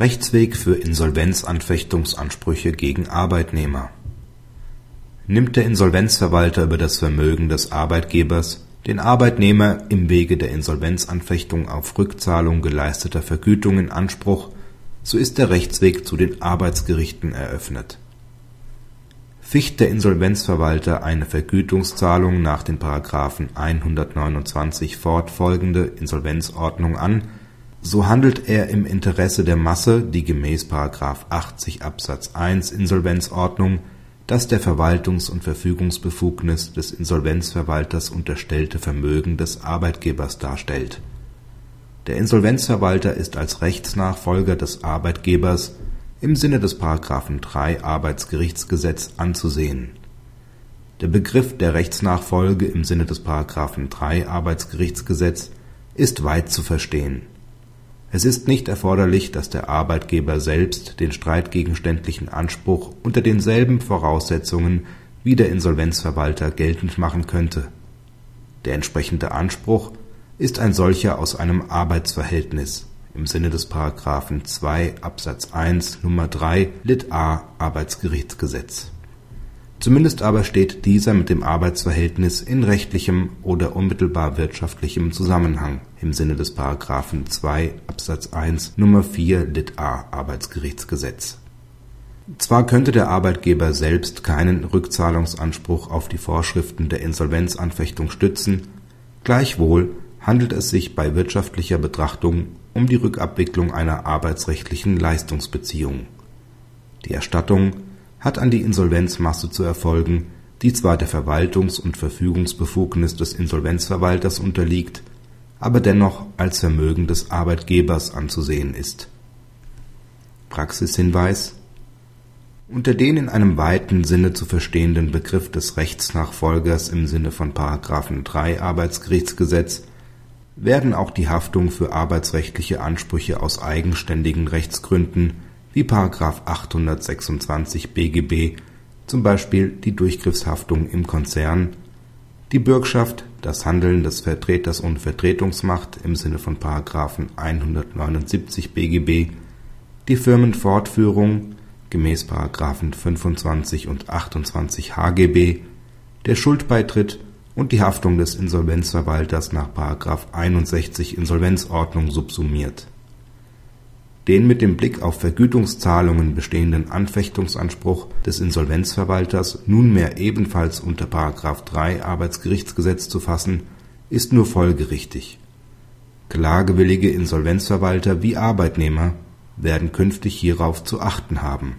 Rechtsweg für Insolvenzanfechtungsansprüche gegen Arbeitnehmer Nimmt der Insolvenzverwalter über das Vermögen des Arbeitgebers den Arbeitnehmer im Wege der Insolvenzanfechtung auf Rückzahlung geleisteter Vergütung in Anspruch, so ist der Rechtsweg zu den Arbeitsgerichten eröffnet. Ficht der Insolvenzverwalter eine Vergütungszahlung nach den § 129 fortfolgende Insolvenzordnung an so handelt er im Interesse der Masse, die gemäß § 80 Absatz 1 Insolvenzordnung das der Verwaltungs und Verfügungsbefugnis des Insolvenzverwalters unterstellte Vermögen des Arbeitgebers darstellt. Der Insolvenzverwalter ist als Rechtsnachfolger des Arbeitgebers im Sinne des § 3 Arbeitsgerichtsgesetz anzusehen. Der Begriff der Rechtsnachfolge im Sinne des § 3 Arbeitsgerichtsgesetz ist weit zu verstehen es ist nicht erforderlich, dass der Arbeitgeber selbst den streitgegenständlichen Anspruch unter denselben Voraussetzungen wie der Insolvenzverwalter geltend machen könnte. Der entsprechende Anspruch ist ein solcher aus einem Arbeitsverhältnis im Sinne des § 2 Absatz 1 Nr. 3 lit a Arbeitsgerichtsgesetz Zumindest aber steht dieser mit dem Arbeitsverhältnis in rechtlichem oder unmittelbar wirtschaftlichem Zusammenhang im Sinne des § 2 Absatz 1 Nr. 4 lit a Arbeitsgerichtsgesetz. Zwar könnte der Arbeitgeber selbst keinen Rückzahlungsanspruch auf die Vorschriften der Insolvenzanfechtung stützen, gleichwohl handelt es sich bei wirtschaftlicher Betrachtung um die Rückabwicklung einer arbeitsrechtlichen Leistungsbeziehung. Die Erstattung hat an die Insolvenzmasse zu erfolgen, die zwar der Verwaltungs und Verfügungsbefugnis des Insolvenzverwalters unterliegt, aber dennoch als Vermögen des Arbeitgebers anzusehen ist. Praxishinweis Unter den in einem weiten Sinne zu verstehenden Begriff des Rechtsnachfolgers im Sinne von § 3 Arbeitsgerichtsgesetz werden auch die Haftung für arbeitsrechtliche Ansprüche aus eigenständigen Rechtsgründen wie § 826 BGB zum Beispiel die Durchgriffshaftung im Konzern, die Bürgschaft, das Handeln des Vertreters ohne Vertretungsmacht im Sinne von § 179 BGB, die Firmenfortführung gemäß § 25 und 28 HGB, der Schuldbeitritt und die Haftung des Insolvenzverwalters nach § 61 Insolvenzordnung subsumiert den mit dem Blick auf Vergütungszahlungen bestehenden Anfechtungsanspruch des Insolvenzverwalters nunmehr ebenfalls unter § 3 Arbeitsgerichtsgesetz zu fassen, ist nur folgerichtig. Klagewillige Insolvenzverwalter wie Arbeitnehmer werden künftig hierauf zu achten haben